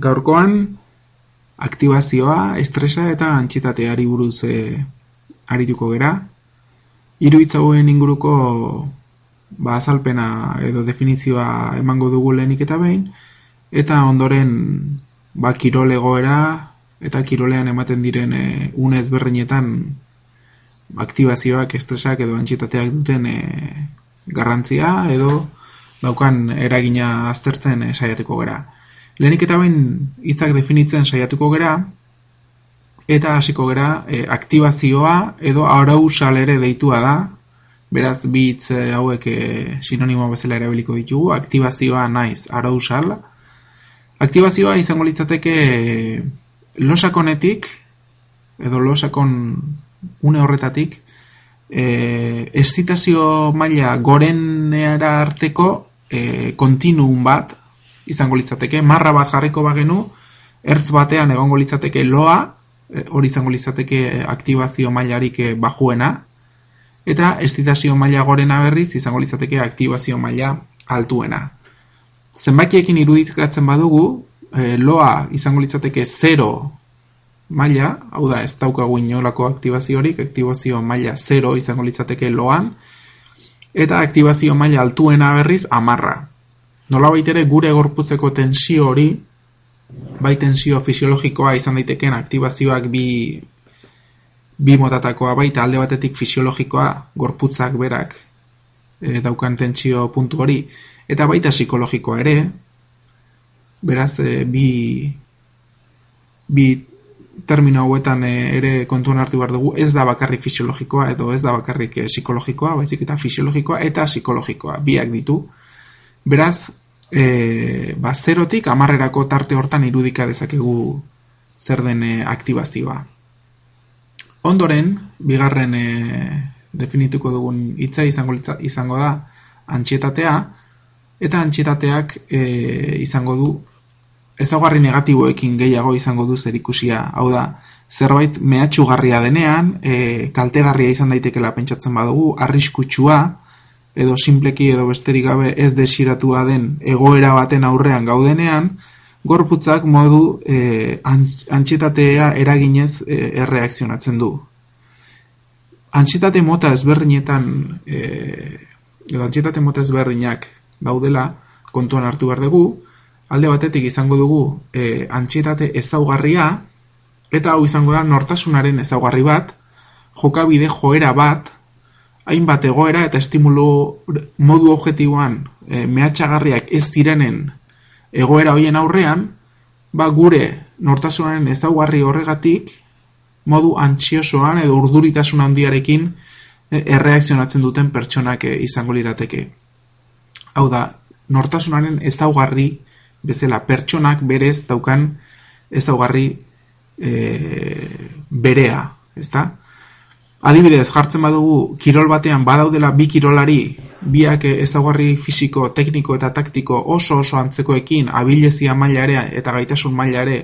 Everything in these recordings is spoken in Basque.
gaurkoan aktibazioa, estresa eta antxitateari buruz e, arituko gera. Hiru hauen inguruko ba, azalpena edo definizioa emango dugu lehenik eta behin, eta ondoren ba, kirolegoera eta kirolean ematen diren e, une ezberdinetan aktibazioak, estresak edo antxitateak duten e, garrantzia edo daukan eragina aztertzen e, saiatuko gera. Lehenik eta bain hitzak definitzen saiatuko gera, eta hasiko gera e, aktibazioa edo arausal ere deitua da, beraz bi hitz e, hauek e, sinonimo bezala erabiliko ditugu, aktibazioa naiz arausal. Aktibazioa izango litzateke e, losakonetik, edo losakon une horretatik, e, estitazio maila goreneara arteko e, kontinuum bat, izango litzateke, marra bat jarriko bagenu, ertz batean egongo litzateke loa, e, hori izango litzateke aktibazio mailarik e, bajuena, eta estitazio maila gorena berriz izango litzateke aktibazio maila altuena. Zenbakiekin irudikatzen badugu, loa izango litzateke 0 maila, hau da ez daukagu inolako aktibaziorik, aktibazio maila 0 izango litzateke loan, eta aktibazio maila altuena berriz amarra nola ere gure gorputzeko tensio hori, bai tensio fisiologikoa izan daiteken aktibazioak bi, bi motatakoa baita alde batetik fisiologikoa gorputzak berak e, daukan tensio puntu hori, eta baita psikologikoa ere, beraz e, bi, bi termino hauetan e, ere kontuan hartu behar dugu, ez da bakarrik fisiologikoa edo ez da bakarrik e, psikologikoa, baizik eta fisiologikoa eta psikologikoa, biak ditu. Beraz, e, ba, zerotik amarrerako tarte hortan irudika dezakegu zer den e, aktibazioa. Ondoren, bigarren e, definituko dugun hitza izango, izango da antxietatea, eta antxietateak e, izango du ezaugarri negatiboekin gehiago izango du zer ikusia. Hau da, zerbait mehatxugarria denean, e, kaltegarria izan daitekela pentsatzen badugu, arriskutsua, edo simpleki edo besterik gabe ez desiratua den egoera baten aurrean gaudenean, gorputzak modu e, antxetatea eraginez e, erreakzionatzen du. Antxetate mota ezberdinetan, e, edo antxetate mota ezberdinak daudela kontuan hartu behar dugu, alde batetik izango dugu e, antxetate ezaugarria, eta hau izango da nortasunaren ezaugarri bat, jokabide joera bat, hainbat egoera eta estimulo modu objektiboan e, mehatxagarriak ez direnen egoera hoien aurrean, ba gure nortasunaren ezaugarri horregatik modu antxiosoan edo urduritasun handiarekin e, erreakzionatzen duten pertsonak e, izango lirateke. Hau da, nortasunaren ezaugarri bezala pertsonak berez daukan ezaugarri e, berea, ezta? Adibidez, jartzen badugu kirol batean badaudela bi kirolari, biak ezaugarri fisiko, tekniko eta taktiko oso oso antzekoekin abilezia maila eta gaitasun maila ere,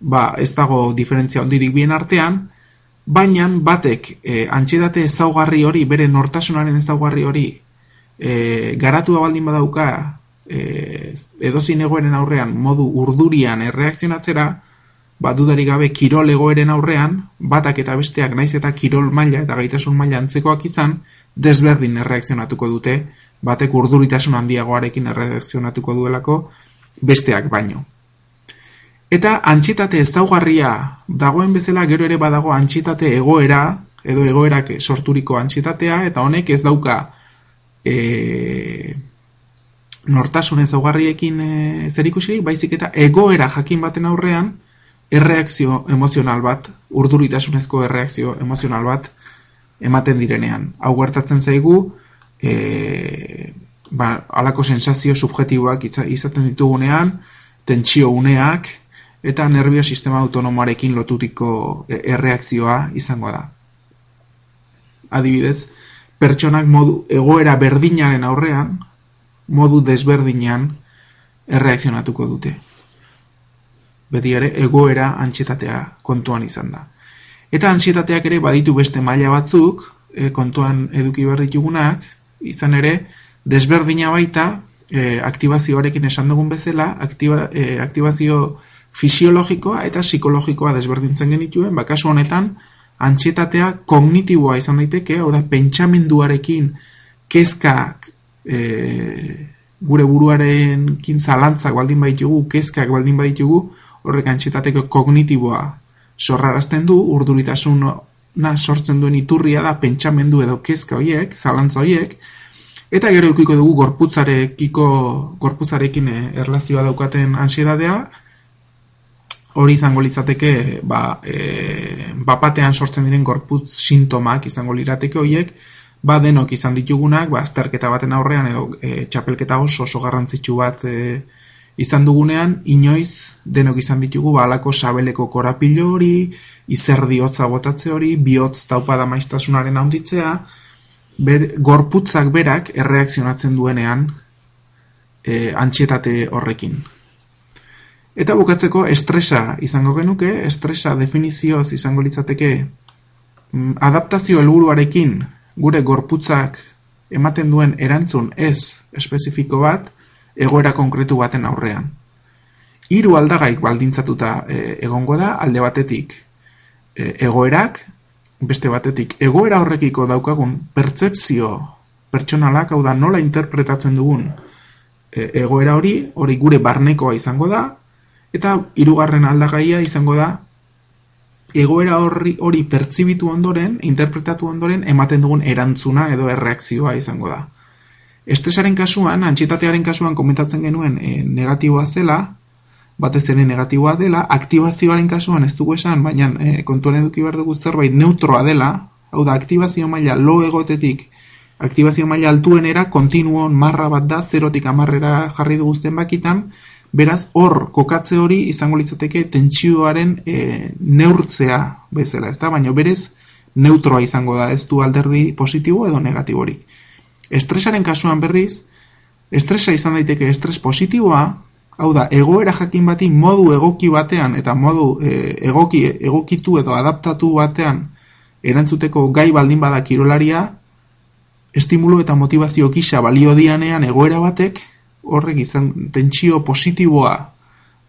ba, ez dago diferentzia ondirik bien artean, baina batek e, antxedate ezaugarri hori, bere nortasunaren ezaugarri hori, e, garatu baldin badauka e, edozin egoeren aurrean modu urdurian erreakzionatzera, ba, dudarik gabe kirol egoeren aurrean, batak eta besteak naiz eta kirol maila eta gaitasun maila antzekoak izan, desberdin erreakzionatuko dute, batek urduritasun handiagoarekin erreakzionatuko duelako, besteak baino. Eta antxitate ezaugarria dagoen bezala gero ere badago antxitate egoera, edo egoerak sorturiko antxitatea, eta honek ez dauka e, nortasun ezaugarriekin e, zer ikusirik, baizik eta egoera jakin baten aurrean, erreakzio emozional bat, urduritasunezko erreakzio emozional bat ematen direnean. Hau gertatzen zaigu, e, ba, alako sensazio subjetiboak izaten ditugunean, tentsio uneak, eta nervio sistema autonomoarekin lotutiko e, erreakzioa izango da. Adibidez, pertsonak modu egoera berdinaren aurrean, modu desberdinean erreakzionatuko dute beti ere egoera antxetatea kontuan izan da. Eta antxetateak ere baditu beste maila batzuk, e, kontuan eduki behar ditugunak, izan ere, desberdina baita, e, aktibazioarekin esan dugun bezala, aktiba, e, aktibazio fisiologikoa eta psikologikoa desberdintzen genituen, ba, kasu honetan, antxietatea kognitiboa izan daiteke, hau da, pentsamenduarekin kezkak e, gure buruaren kin zalantzak baldin baitugu, kezkak baldin baitugu, horrek antxetateko kognitiboa sorrarazten du, urduritasun na sortzen duen iturria da pentsamendu edo kezka hoiek, zalantza hoiek, eta gero ikiko dugu gorputzarekiko gorputzarekin eh, erlazioa daukaten ansiedadea, hori izango litzateke ba, e, bapatean sortzen diren gorputz sintomak izango lirateke hoiek, ba denok izan ditugunak, ba azterketa baten aurrean edo e, txapelketa oso oso garrantzitsu bat e, izan dugunean, inoiz denok izan ditugu ba alako sabeleko korapilo hori, izerdi hotza botatze hori, bihotz taupada maiztasunaren handitzea, ber, gorputzak berak erreakzionatzen duenean e, antxietate horrekin. Eta bukatzeko estresa izango genuke, estresa definizioz izango litzateke mm, adaptazio helburuarekin gure gorputzak ematen duen erantzun ez espezifiko bat egoera konkretu baten aurrean. Hiru aldagaik baldintzatuta e, egongo da alde batetik e, egoerak, beste batetik egoera horrekiko daukagun pertsepzio pertsonalak, hau da nola interpretatzen dugun e, egoera hori, hori gure barnekoa izango da, eta hirugarren aldagaia izango da egoera horri hori pertsibitu ondoren, interpretatu ondoren, ematen dugun erantzuna edo erreakzioa izango da. Estresaren kasuan, antxitatearen kasuan komentatzen genuen e, negatiboa zela, batez ere negatiboa dela, aktibazioaren kasuan ez dugu esan, baina e, kontuan eduki behar dugu zerbait neutroa dela, hau da, aktibazio maila lo egotetik, aktibazio maila altuenera, kontinuon marra bat da, zerotik amarrera jarri dugu bakitan, Beraz, hor, kokatze hori izango litzateke tentsioaren e, neurtzea bezala, ezta? Baina berez, neutroa izango da, ez du alderdi positibo edo negatiborik. Estresaren kasuan berriz, estresa izan daiteke estres positiboa, hau da, egoera jakin bati modu egoki batean eta modu e, egoki, egokitu edo adaptatu batean erantzuteko gai baldin bada kirolaria, estimulo eta motivazio kisa balio dianean egoera batek, horrek izan tentsio positiboa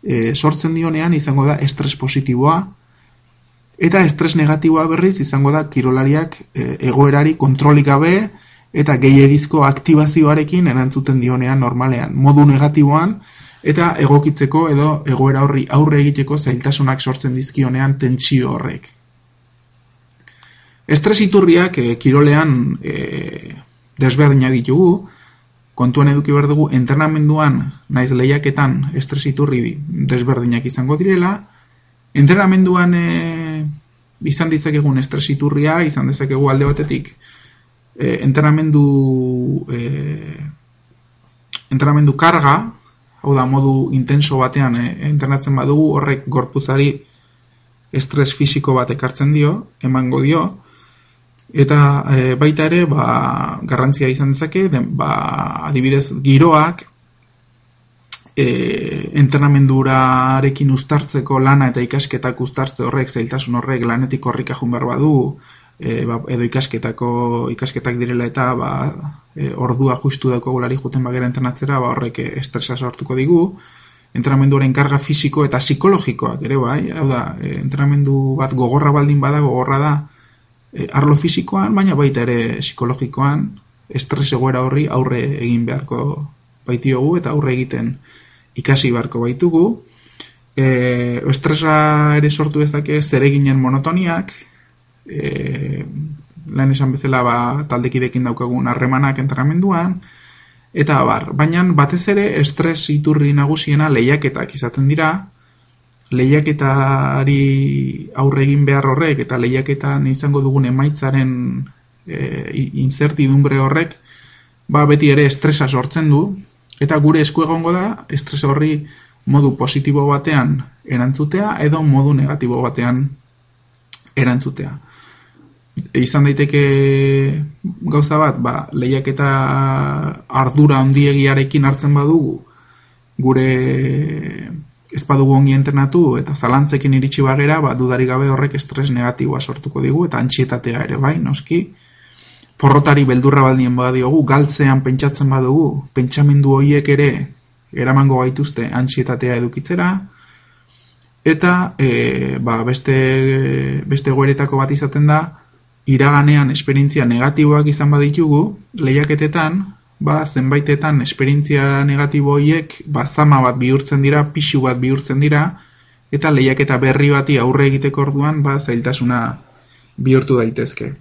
e, sortzen dionean izango da estres positiboa. Eta estres negatiboa berriz izango da kirolariak e, egoerari kontrolik gabe eta gehiagizko aktibazioarekin erantzuten dionean normalean modu negatiboan eta egokitzeko edo egoera horri aurre egiteko zailtasunak sortzen dizkionean tentsio horrek. Estres iturriak e, kirolean e, desberdina ditugu, kontuan eduki behar dugu entrenamenduan naiz lehiaketan estresiturri desberdinak izango direla, entrenamenduan e, izan ditzakegun estresiturria, izan dezakegu alde batetik, e, entrenamendu, e, entrenamendu karga, hau da modu intenso batean e, entrenatzen badugu, horrek gorpuzari estres fisiko bat ekartzen dio, emango dio, Eta e, baita ere, ba, garrantzia izan dezake, den, ba, adibidez, giroak e, entrenamendurarekin ustartzeko lana eta ikasketak ustartze horrek, zailtasun horrek, lanetik horrik ahun behar badu, e, ba, edo ikasketako ikasketak direla eta ba, e, ordua justu dauko gulari juten bagera entrenatzera, ba, horrek estresa sortuko digu, entrenamenduaren karga fisiko eta psikologikoak ere bai, hau da, e, entrenamendu bat gogorra baldin bada, gogorra da, e, arlo fisikoan, baina baita ere psikologikoan, estres egoera horri aurre egin beharko baitiogu eta aurre egiten ikasi beharko baitugu. E, estresa ere sortu ezake zereginen monotoniak, e, lehen esan bezala ba, taldekidekin daukagun harremanak entrenamenduan, eta bar, baina batez ere estres iturri nagusiena lehiaketak izaten dira, lehiaketari aurre egin behar horrek eta lehiaketan izango dugun emaitzaren e, incertidumbre horrek ba beti ere estresa sortzen du. Eta gure esku egongo da estres horri modu positibo batean erantzutea edo modu negatibo batean erantzutea. Izan daiteke gauza bat, ba, lehiaketa ardura handiegiarekin hartzen badugu gure ez badugu ongi entrenatu eta zalantzekin iritsi bagera, ba, dudari gabe horrek estres negatiboa sortuko digu eta antxietatea ere bai, noski. Porrotari beldurra baldien badiogu, galtzean pentsatzen badugu, pentsamendu horiek ere eramango gaituzte antxietatea edukitzera, eta e, ba, beste, beste goeretako bat izaten da, iraganean esperientzia negatiboak izan baditugu, lehiaketetan, ba, zenbaitetan esperientzia negatibo hiek ba, zama bat bihurtzen dira, pixu bat bihurtzen dira, eta lehiaketa berri bati aurre egiteko orduan, ba, zailtasuna bihurtu daitezke.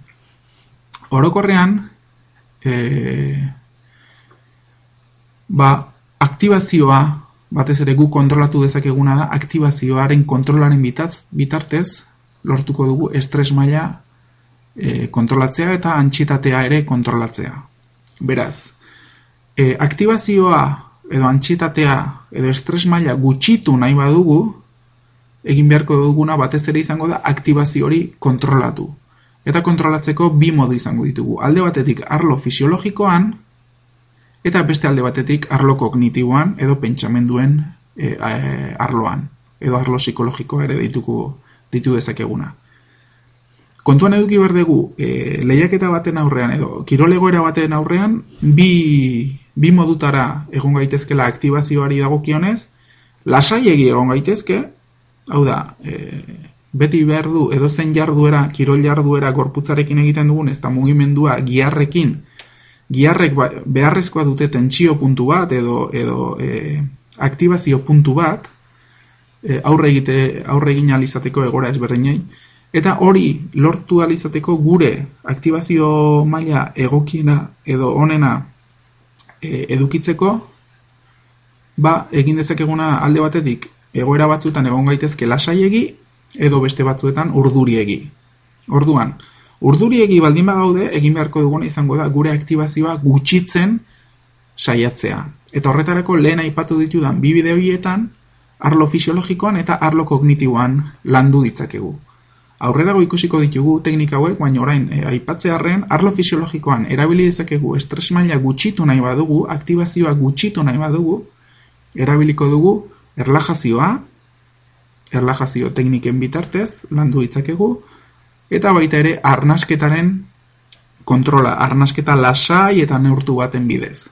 Orokorrean, e, ba, aktibazioa, batez ere gu kontrolatu dezakeguna da, aktibazioaren kontrolaren bitatz, bitartez, lortuko dugu estres maila kontrolatzea eta antxitatea ere kontrolatzea. Beraz, e, aktibazioa edo antxitatea edo estres maila gutxitu nahi badugu, egin beharko duguna batez ere izango da aktibazio hori kontrolatu. Eta kontrolatzeko bi modu izango ditugu. Alde batetik arlo fisiologikoan eta beste alde batetik arlo kognitiboan edo pentsamenduen e, arloan edo arlo psikologikoa ere dituko ditu dezakeguna. Kontuan eduki behar dugu, e, lehiaketa baten aurrean edo kirolegoera baten aurrean bi, bi modutara egon gaitezkela aktibazioari dagokionez, lasaiegi egon gaitezke, hau da, e, beti behar du edo zen jarduera, kirol jarduera gorputzarekin egiten dugun, ez da mugimendua giarrekin, giarrek ba, beharrezkoa dute tentsio puntu bat edo, edo e, aktibazio puntu bat, e, aurre egite aurre egin alizateko egora ezberdinei eta hori lortu alizateko gure aktibazio maila egokiena edo onena e, edukitzeko ba egin dezakeguna alde batetik egoera batzuetan egon gaitezke lasaiegi edo beste batzuetan urduriegi. Orduan, urduriegi baldin bagaude egin beharko duguna izango da gure aktibazioa gutxitzen saiatzea. Eta horretarako lehen aipatu ditudan bi bideoietan arlo fisiologikoan eta arlo kognitiboan landu ditzakegu. Aurrerago ikusiko ditugu teknika hauek, baina orain e, aipatzearren arlo fisiologikoan erabili dezakegu estres maila gutxitu nahi badugu, aktibazioa gutxitu nahi badugu, erabiliko dugu erlajazioa, erlajazio tekniken bitartez landu ditzakegu eta baita ere arnasketaren kontrola, arnasketa lasai eta neurtu baten bidez.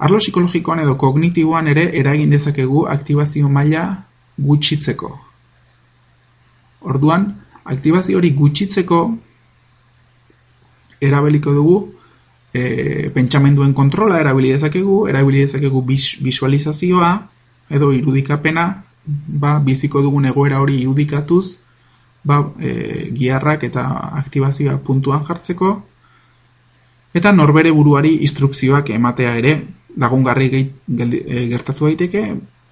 Arlo psikologikoan edo kognitiboan ere eragin dezakegu aktibazio maila gutxitzeko. Orduan, aktibazio hori gutxitzeko erabiliko dugu e, pentsamenduen kontrola erabili dezakegu, erabili dezakegu visualizazioa edo irudikapena, ba, biziko dugun egoera hori irudikatuz, ba, e, giarrak eta aktibazioa puntuan jartzeko, eta norbere buruari instrukzioak ematea ere lagungarri e, gertatu daiteke,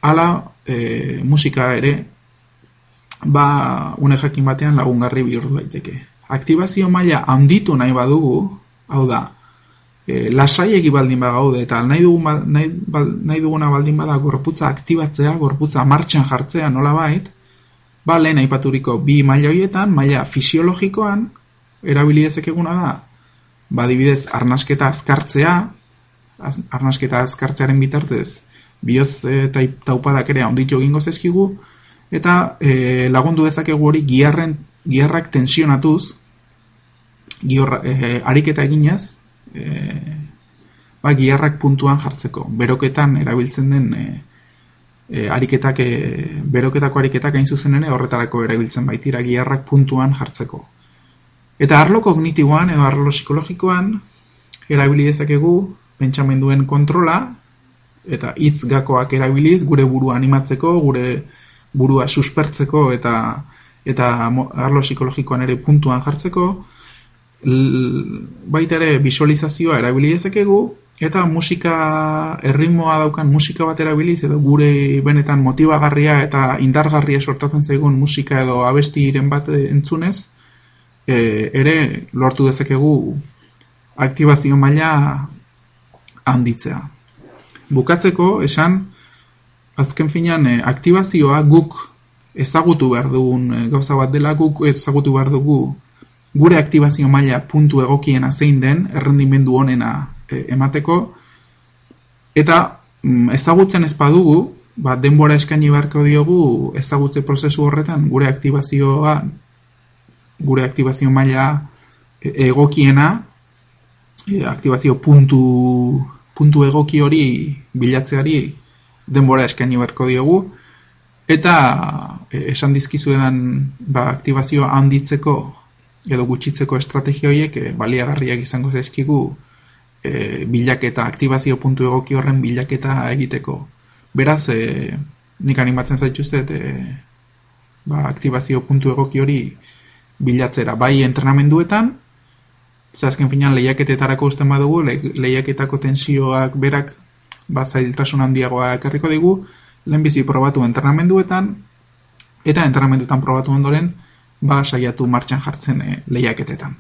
ala e, musika ere ba une jakin batean lagungarri bihurtu daiteke. Aktibazio maila handitu nahi badugu, hau da, e, lasaiegi baldin bagaude eta nahi, dugu, nahi, nahi duguna baldin bada gorputza aktibatzea, gorputza martxan jartzea nola bait, ba lehen aipaturiko bi maila hoietan, maila fisiologikoan, erabili eguna da, ba dibidez arnasketa azkartzea, arnasketa azkartzearen bitartez bihotz eta taupadak ere onditu egingo zezkigu eta e, lagundu dezakegu hori giarren giarrak tensionatuz gior, e, ariketa eginez e, ba, giarrak puntuan jartzeko. Beroketan erabiltzen den e, e, ariketak e, beroketako ariketak hain zuzen ere horretarako erabiltzen baitira giarrak puntuan jartzeko. Eta arlo kognitiboan edo arlo psikologikoan erabili dezakegu pentsamenduen kontrola eta hitz gakoak erabiliz gure burua animatzeko, gure burua suspertzeko eta eta arlo psikologikoan ere puntuan jartzeko baita ere visualizazioa erabili dezakegu eta musika erritmoa daukan musika bat erabiliz edo gure benetan motibagarria eta indargarria sortatzen zaigun musika edo abestiren bat entzunez e, ere lortu dezakegu aktibazio maila handitzea. Bukatzeko, esan, azken finean, eh, aktibazioa guk ezagutu behar dugun eh, gauza bat dela, guk ezagutu behar dugu gure aktibazio maila puntu egokiena zein den, errendimendu honena eh, emateko, eta mm, ezagutzen ez badugu, ba, denbora eskaini beharko diogu ezagutze prozesu horretan gure aktibazioa gure aktibazio maila egokiena aktibazio puntu puntu egoki hori bilatzeari denbora eskaini beharko diogu eta e, esan dizkizuedan ba, aktibazioa handitzeko edo gutxitzeko estrategia horiek e, baliagarriak izango zaizkigu e, bilaketa, aktibazio puntu egoki horren bilaketa egiteko. Beraz, e, nik animatzen zaituzte, e, ba, aktibazio puntu egoki hori bilatzera. Bai entrenamenduetan, azken finan lehiaketetarako usten badugu, le, lehiaketako tensioak berak ba, zailtasun handiagoa ekarriko digu, lehenbizi probatu entrenamenduetan, eta entrenamenduetan probatu ondoren, ba, saiatu martxan jartzen e, lehiaketetan.